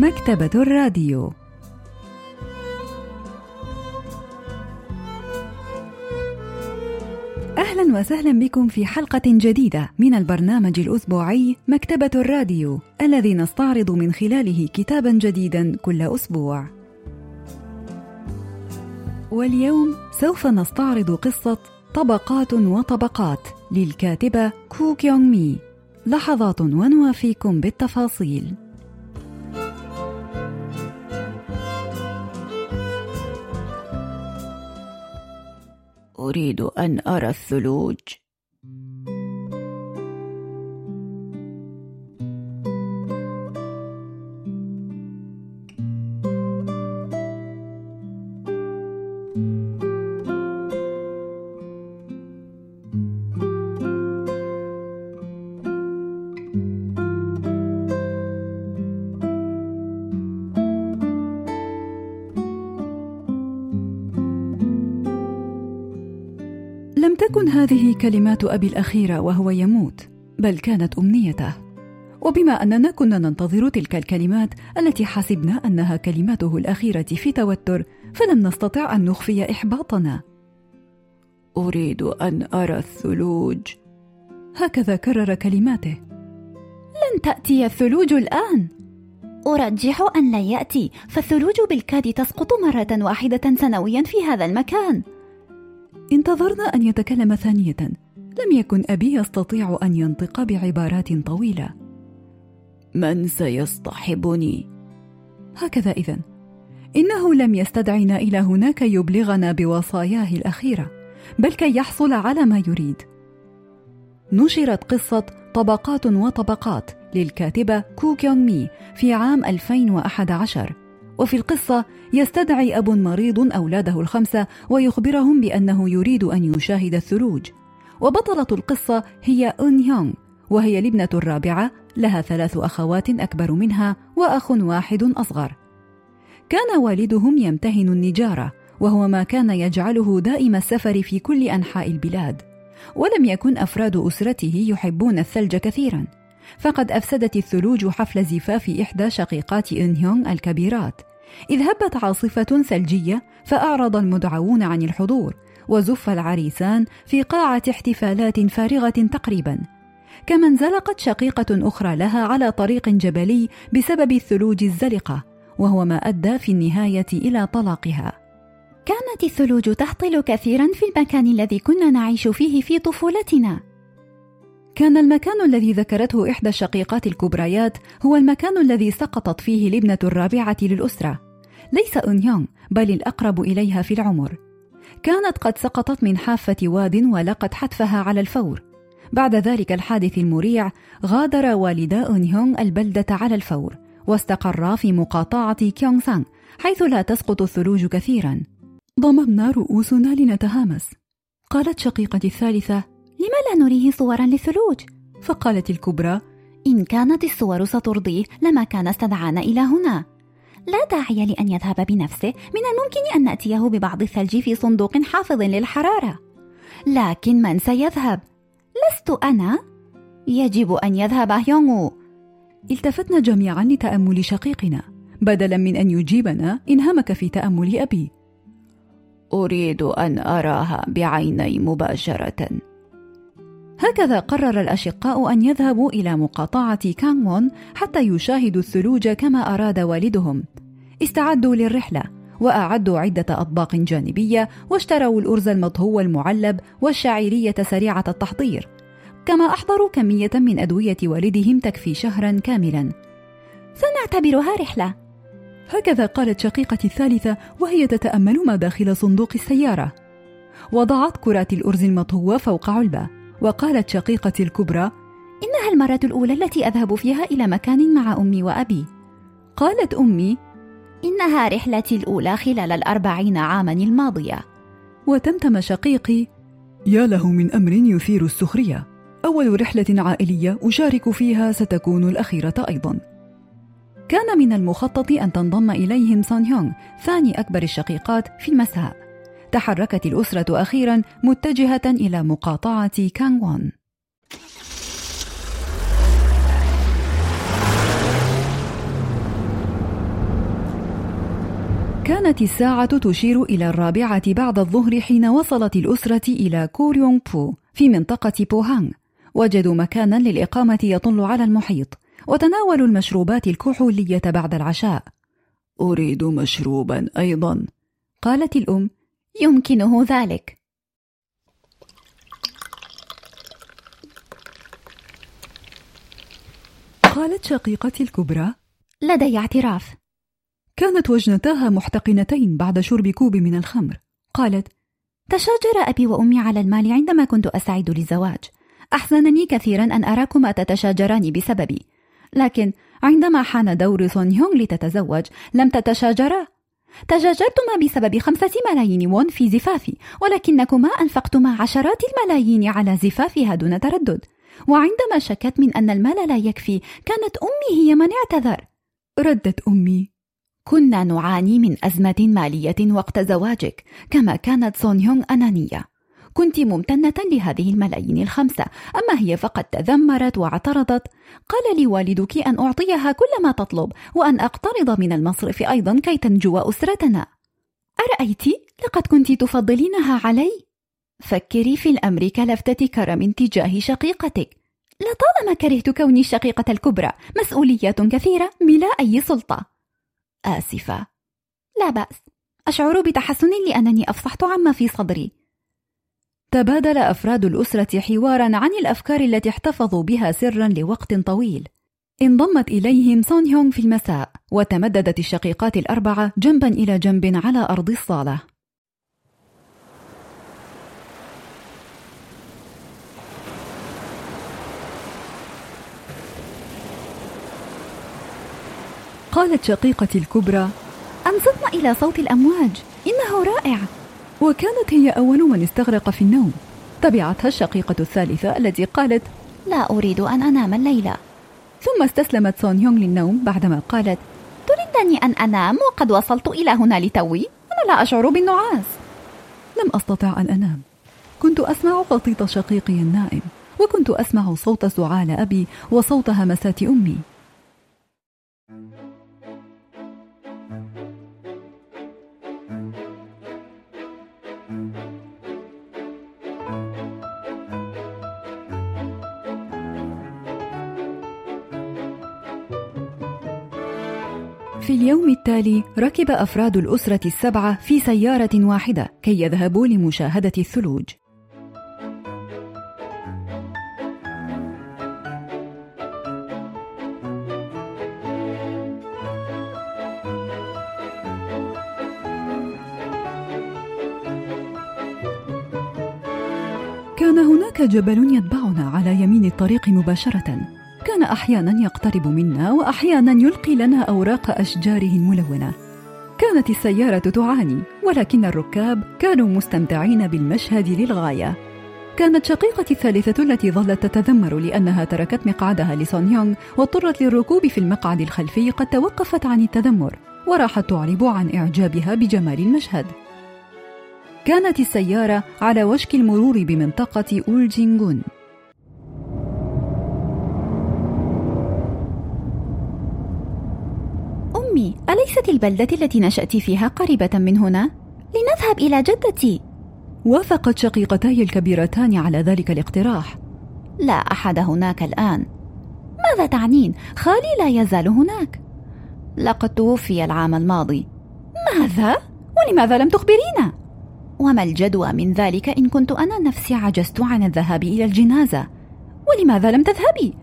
مكتبة الراديو أهلا وسهلا بكم في حلقة جديدة من البرنامج الأسبوعي مكتبة الراديو الذي نستعرض من خلاله كتابا جديدا كل أسبوع. واليوم سوف نستعرض قصة طبقات وطبقات للكاتبة كو كيونغ مي. لحظات ونوافيكم بالتفاصيل. أريد أن أرى الثلوج. لم تكن هذه كلمات أبي الأخيرة وهو يموت بل كانت أمنيته. وبما أننا كنا ننتظر تلك الكلمات التي حسبنا أنها كلماته الأخيرة في توتر فلم نستطع أن نخفي إحباطنا. أريد أن أرى الثلوج. هكذا كرر كلماته. لن تأتي الثلوج الآن. أرجح أن لا يأتي فالثلوج بالكاد تسقط مرة واحدة سنويا في هذا المكان. انتظرنا أن يتكلم ثانية. لم يكن أبي يستطيع أن ينطق بعبارات طويلة. من سيصطحبني؟ هكذا إذا إنه لم يستدعنا إلى هنا كي يبلغنا بوصاياه الأخيرة بل كي يحصل على ما يريد. نشرت قصة طبقات وطبقات للكاتبة كو كيونغ مي في عام 2011 وفي القصة يستدعي أب مريض أولاده الخمسة ويخبرهم بأنه يريد أن يشاهد الثلوج. وبطلة القصة هي أون هيونغ وهي الابنة الرابعة لها ثلاث أخوات أكبر منها وأخ واحد أصغر. كان والدهم يمتهن النجارة وهو ما كان يجعله دائم السفر في كل أنحاء البلاد. ولم يكن أفراد أسرته يحبون الثلج كثيرا. فقد أفسدت الثلوج حفل زفاف إحدى شقيقات إن هيونغ الكبيرات. إذ هبت عاصفة ثلجية فأعرض المدعوون عن الحضور وزف العريسان في قاعة احتفالات فارغة تقريبا. كما انزلقت شقيقة أخرى لها على طريق جبلي بسبب الثلوج الزلقة وهو ما أدى في النهاية إلى طلاقها. كانت الثلوج تهطل كثيرا في المكان الذي كنا نعيش فيه في طفولتنا. كان المكان الذي ذكرته إحدى الشقيقات الكبريات هو المكان الذي سقطت فيه الابنة الرابعة للأسرة. ليس أنيونغ بل الأقرب إليها في العمر. كانت قد سقطت من حافة واد ولقت حتفها على الفور. بعد ذلك الحادث المريع غادر والدا أونيونغ البلدة على الفور واستقرا في مقاطعة كيونغ سانغ حيث لا تسقط الثلوج كثيرا. ضممنا رؤوسنا لنتهامس. قالت شقيقتي الثالثة لا نريه صورا للثلوج؟ فقالت الكبرى إن كانت الصور سترضيه لما كان استدعانا إلى هنا. لا داعي لأن يذهب بنفسه من الممكن أن نأتيه ببعض الثلج في صندوق حافظ للحرارة. لكن من سيذهب؟ لست أنا. يجب أن يذهب هيونغو التفتنا جميعا لتأمل شقيقنا. بدلا من أن يجيبنا انهمك في تأمل أبي. أريد أن أراها بعيني مباشرة. هكذا قرر الأشقاء أن يذهبوا إلى مقاطعة كانغوون حتى يشاهدوا الثلوج كما أراد والدهم. استعدوا للرحلة وأعدوا عدة أطباق جانبية واشتروا الأرز المطهو المعلب والشعيرية سريعة التحضير. كما أحضروا كمية من أدوية والدهم تكفي شهرا كاملا. سنعتبرها رحلة. هكذا قالت شقيقتي الثالثة وهي تتأمل ما داخل صندوق السيارة. وضعت كرات الأرز المطهوة فوق علبة وقالت شقيقتي الكبرى إنها المرة الأولى التي أذهب فيها إلى مكان مع أمي وأبي. قالت أمي إنها رحلتي الأولى خلال الأربعين عاما الماضية. وتمتم شقيقي يا له من أمر يثير السخرية. أول رحلة عائلية أشارك فيها ستكون الأخيرة أيضا. كان من المخطط أن تنضم إليهم سان هيونغ ثاني أكبر الشقيقات في المساء. تحركت الأسرة أخيرا متجهة إلى مقاطعة كانغوان كانت الساعة تشير إلى الرابعة بعد الظهر حين وصلت الأسرة إلى كوريونغ بو في منطقة بوهانغ. وجدوا مكانا للإقامة يطل على المحيط. وتناولوا المشروبات الكحولية بعد العشاء. أريد مشروبا أيضا. قالت الأم يمكنه ذلك. قالت شقيقتي الكبرى. لدي اعتراف. كانت وجنتاها محتقنتين بعد شرب كوب من الخمر. قالت تشاجر أبي وأمي على المال عندما كنت أستعد للزواج. أحزنني كثيرا أن أراكما تتشاجران بسببي. لكن عندما حان دور سون هيونغ لتتزوج لم تتشاجرا. تشاجرتما بسبب خمسة ملايين وون في زفافي ولكنكما أنفقتما عشرات الملايين على زفافها دون تردد. وعندما شكت من أن المال لا يكفي كانت أمي هي من اعتذر. ردت أمي كنا نعاني من أزمة مالية وقت زواجك كما كانت سون هيونغ أنانية. كنت ممتنة لهذه الملايين الخمسة. أما هي فقد تذمرت واعترضت. قال لي والدك أن أعطيها كل ما تطلب وأن أقترض من المصرف أيضا كي تنجو أسرتنا. أرأيت؟ لقد كنت تفضلينها علي؟ فكري في الأمر كلفتة كرم تجاه شقيقتك. لطالما كرهت كوني الشقيقة الكبرى مسؤوليات كثيرة بلا أي سلطة. آسفة. لا بأس. أشعر بتحسن لأنني أفصحت عما في صدري. تبادل أفراد الأسرة حوارا عن الأفكار التي احتفظوا بها سرا لوقت طويل. انضمت إليهم سون هيونغ في المساء وتمددت الشقيقات الأربعة جنبا إلى جنب على أرض الصالة. قالت شقيقتي الكبرى أنصتنا إلى صوت الأمواج إنه رائع. وكانت هي أول من استغرق في النوم. تبعتها الشقيقة الثالثة التي قالت لا أريد أن أنام الليلة. ثم استسلمت سون يونغ للنوم بعدما قالت تريدني أن أنام وقد وصلت إلى هنا لتوي؟ أنا لا أشعر بالنعاس. لم أستطع أن أنام. كنت أسمع قطيط شقيقي النائم وكنت أسمع صوت سعال أبي وصوت همسات أمي. في اليوم التالي ركب أفراد الأسرة السبعة في سيارة واحدة كي يذهبوا لمشاهدة الثلوج. كان هناك جبل يتبعنا على يمين الطريق مباشرة كان أحيانا يقترب منا وأحيانا يلقي لنا أوراق أشجاره الملونة. كانت السيارة تعاني ولكن الركاب كانوا مستمتعين بالمشهد للغاية. كانت شقيقتي الثالثة التي ظلت تتذمر لأنها تركت مقعدها لسون يونغ واضطرت للركوب في المقعد الخلفي قد توقفت عن التذمر وراحت تعرب عن إعجابها بجمال المشهد. كانت السيارة على وشك المرور بمنطقة أولجينغون أمي أليست البلدة التي نشأت فيها قريبة من هنا؟ لنذهب إلى جدتي وافقت شقيقتاي الكبيرتان على ذلك الاقتراح لا أحد هناك الآن ماذا تعنين؟ خالي لا يزال هناك لقد توفي العام الماضي ماذا؟ ولماذا لم تخبرينا؟ وما الجدوى من ذلك إن كنت أنا نفسي عجزت عن الذهاب إلى الجنازة ولماذا لم تذهبي؟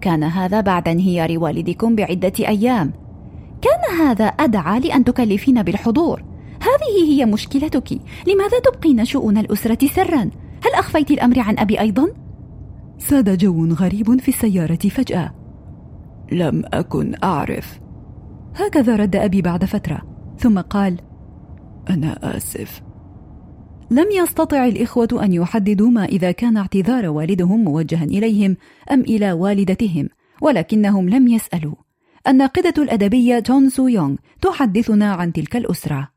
كان هذا بعد انهيار والدكم بعدة أيام كان هذا أدعى لأن تكلفين بالحضور. هذه هي مشكلتك. لماذا تبقين شؤون الأسرة سرا؟ هل أخفيت الأمر عن أبي أيضا؟ ساد جو غريب في السيارة فجأة. لم أكن أعرف. هكذا رد أبي بعد فترة ثم قال أنا آسف. لم يستطع الإخوة أن يحددوا ما إذا كان اعتذار والدهم موجها إليهم أم إلى والدتهم ولكنهم لم يسألوا. الناقدة الأدبية جون سو يونغ تحدثنا عن تلك الأسرة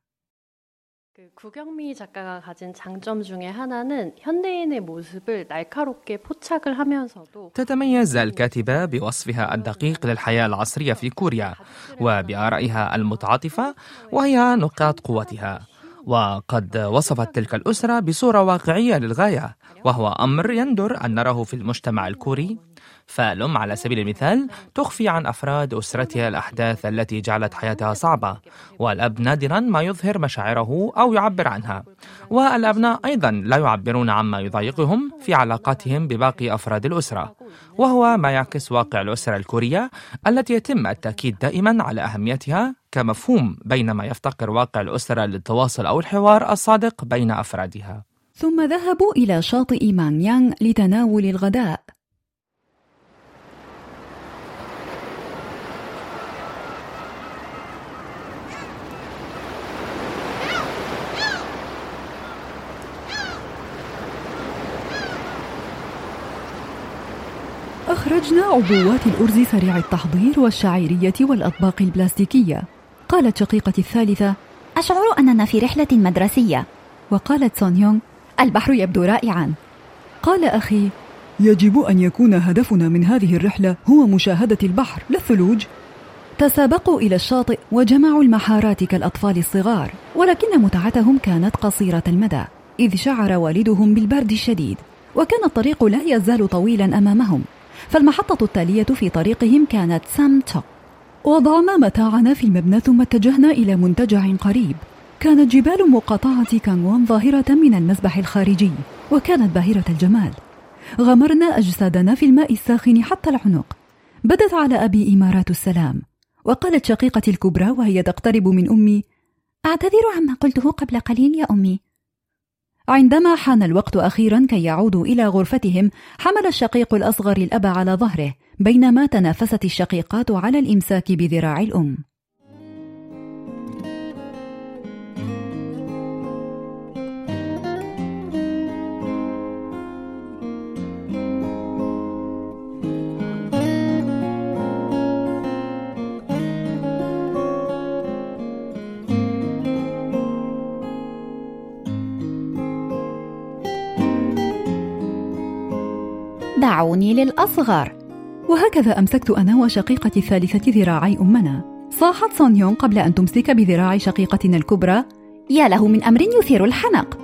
구경미 작가가 가진 장점 중에 하나는 현대인의 모습을 날카롭게 포착을 하면서도 تتميز الكاتبة بوصفها الدقيق للحياة العصرية في كوريا وبآرائها المتعاطفة وهي نقاط قوتها وقد وصفت تلك الأسرة بصورة واقعية للغاية وهو أمر يندر أن نراه في المجتمع الكوري فالأم على سبيل المثال تخفي عن أفراد أسرتها الأحداث التي جعلت حياتها صعبة والأب نادرا ما يظهر مشاعره أو يعبر عنها. والأبناء أيضا لا يعبرون عما يضايقهم في علاقاتهم بباقي أفراد الأسرة وهو ما يعكس واقع الأسرة الكورية التي يتم التأكيد دائما على أهميتها كمفهوم بينما يفتقر واقع الأسرة للتواصل أو الحوار الصادق بين أفرادها. ثم ذهبوا إلى شاطئ مانيانغ لتناول الغداء. أخرجنا عبوات الأرز سريع التحضير والشعيرية والأطباق البلاستيكية. قالت شقيقتي الثالثة أشعر أننا في رحلة مدرسية. وقالت سون يونغ البحر يبدو رائعا. قال أخي يجب أن يكون هدفنا من هذه الرحلة هو مشاهدة البحر لا الثلوج. تسابقوا إلى الشاطئ وجمعوا المحارات كالأطفال الصغار ولكن متعتهم كانت قصيرة المدى إذ شعر والدهم بالبرد الشديد وكان الطريق لا يزال طويلا أمامهم. فالمحطة التالية في طريقهم كانت سام توك وضعنا متاعنا في المبنى ثم اتجهنا إلى منتجع قريب. كانت جبال مقاطعة كانغوان ظاهرة من المسبح الخارجي وكانت باهرة الجمال. غمرنا أجسادنا في الماء الساخن حتى العنق. بدت على أبي إمارات السلام. وقالت شقيقتي الكبرى وهي تقترب من أمي أعتذر عما قلته قبل قليل يا أمي. عندما حان الوقت أخيرا كي يعودوا إلى غرفتهم حمل الشقيق الأصغر الأب على ظهره بينما تنافست الشقيقات على الإمساك بذراع الأم. دعوني للأصغر. وهكذا أمسكت أنا وشقيقتي الثالثة ذراعي أمنا. صاحت سون يونغ قبل أن تمسك بذراع شقيقتنا الكبرى. يا له من أمر يثير الحنق.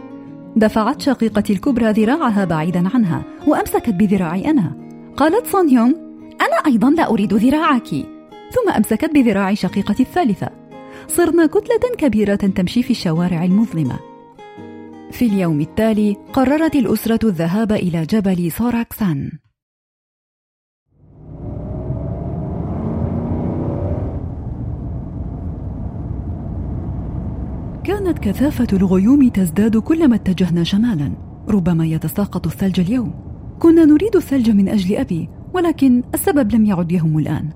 دفعت شقيقتي الكبرى ذراعها بعيدا عنها وأمسكت بذراعي أنا. قالت سون يونغ أنا أيضا لا أريد ذراعك. ثم أمسكت بذراع شقيقتي الثالثة. صرنا كتلة كبيرة تمشي في الشوارع المظلمة. في اليوم التالي قررت الأسرة الذهاب إلى جبل سوراكسان كانت كثافة الغيوم تزداد كلما اتجهنا شمالا ربما يتساقط الثلج اليوم. كنا نريد الثلج من أجل أبي ولكن السبب لم يعد يهم الآن.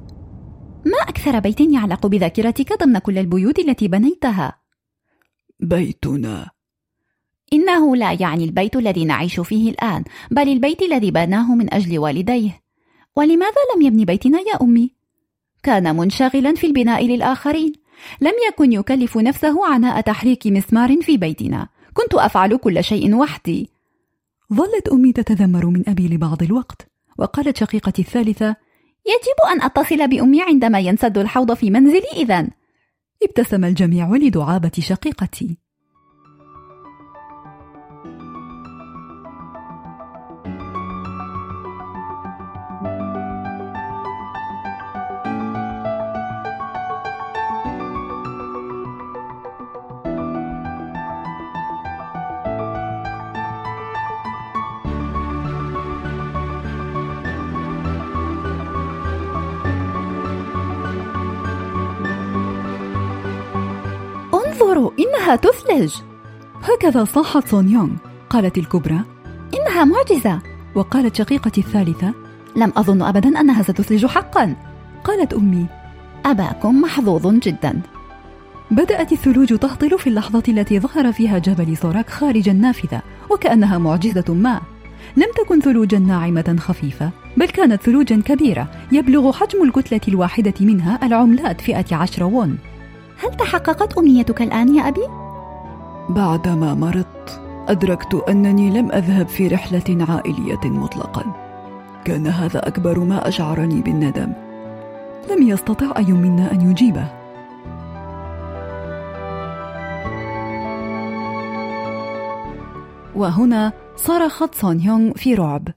ما أكثر بيت يعلق بذاكرتك ضمن كل البيوت التي بنيتها؟ بيتنا. إنه لا يعني البيت الذي نعيش فيه الآن بل البيت الذي بناه من أجل والديه. ولماذا لم يبني بيتنا يا أمي؟ كان منشغلا في البناء للآخرين. لم يكن يكلف نفسه عناء تحريك مسمار في بيتنا. كنت أفعل كل شيء وحدي. ظلت أمي تتذمر من أبي لبعض الوقت وقالت شقيقتي الثالثة يجب أن أتصل بأمي عندما ينسد الحوض في منزلي إذا. ابتسم الجميع لدعابة شقيقتي. انظروا إنها تثلج. هكذا صاحت سون يونغ. قالت الكبرى إنها معجزة. وقالت شقيقتي الثالثة لم أظن أبدا أنها ستثلج حقا. قالت أمي أباكم محظوظ جدا. بدأت الثلوج تهطل في اللحظة التي ظهر فيها جبل سوراك خارج النافذة وكأنها معجزة ما. لم تكن ثلوجا ناعمة خفيفة بل كانت ثلوجا كبيرة يبلغ حجم الكتلة الواحدة منها العملات فئة عشر وون هل تحققت أمنيتك الآن يا أبي؟ بعدما مرضت أدركت أنني لم أذهب في رحلة عائلية مطلقا. كان هذا أكبر ما أشعرني بالندم. لم يستطع أي منا أن يجيبه. وهنا صرخت سون هيونغ في رعب.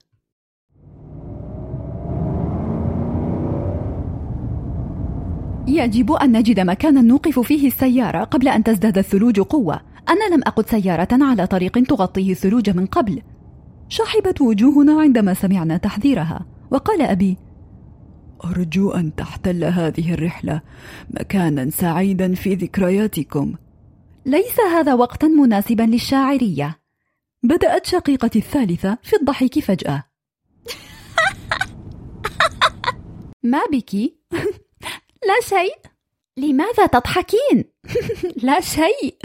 يجب أن نجد مكانا نوقف فيه السيارة قبل أن تزداد الثلوج قوة. أنا لم أقد سيارة على طريق تغطيه الثلوج من قبل. شحبت وجوهنا عندما سمعنا تحذيرها. وقال أبي أرجو أن تحتل هذه الرحلة مكانا سعيدا في ذكرياتكم. ليس هذا وقتا مناسبا للشاعرية. بدأت شقيقتي الثالثة في الضحك فجأة. ما بك؟ لا شيء. لماذا تضحكين؟ لا شيء.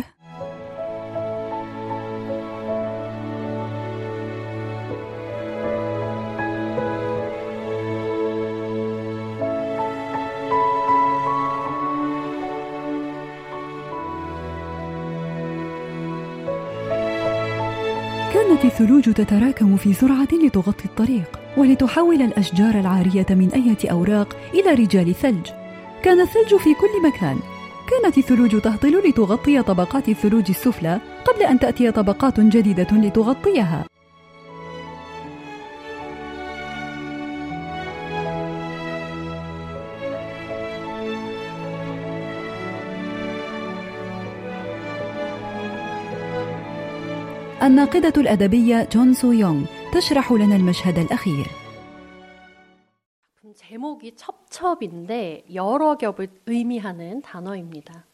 كانت الثلوج تتراكم في سرعة لتغطي الطريق ولتحول الأشجار العارية من أية أوراق إلى رجال ثلج. كان الثلج في كل مكان. كانت الثلوج تهطل لتغطي طبقات الثلوج السفلى قبل أن تأتي طبقات جديدة لتغطيها. الناقدة الأدبية جون سو يونغ تشرح لنا المشهد الأخير. 제목이 첩첩인데 여러 겹을 의미하는 단어입니다.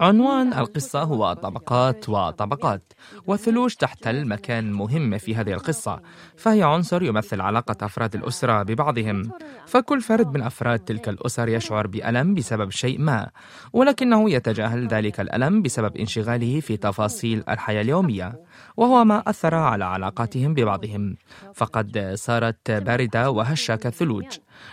عنوان القصة هو طبقات وطبقات. والثلوج تحتل مكان مهم في هذه القصة. فهي عنصر يمثل علاقة أفراد الأسرة ببعضهم. فكل فرد من أفراد تلك الأسر يشعر بألم بسبب شيء ما ولكنه يتجاهل ذلك الألم بسبب انشغاله في تفاصيل الحياة اليومية وهو ما أثر على علاقاتهم ببعضهم. فقد صارت باردة وهشة كالثلوج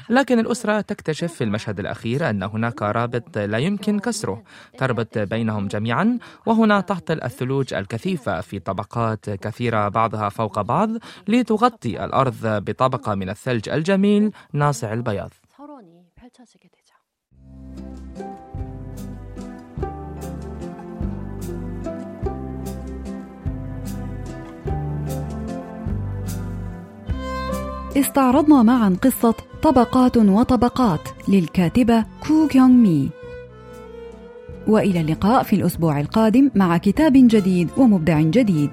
لكن الأسرة تكتشف في المشهد الأخير أن هناك رابط لا يمكن كسره تربط بينهم جميعا وهنا تهطل الثلوج الكثيفة في طبقات كثيرة بعضها فوق بعض لتغطي الأرض بطبقة من الثلج الجميل ناصع البياض. استعرضنا معا قصة طبقات وطبقات للكاتبة كو كيونغ مي. وإلى اللقاء في الأسبوع القادم مع كتاب جديد ومبدع جديد.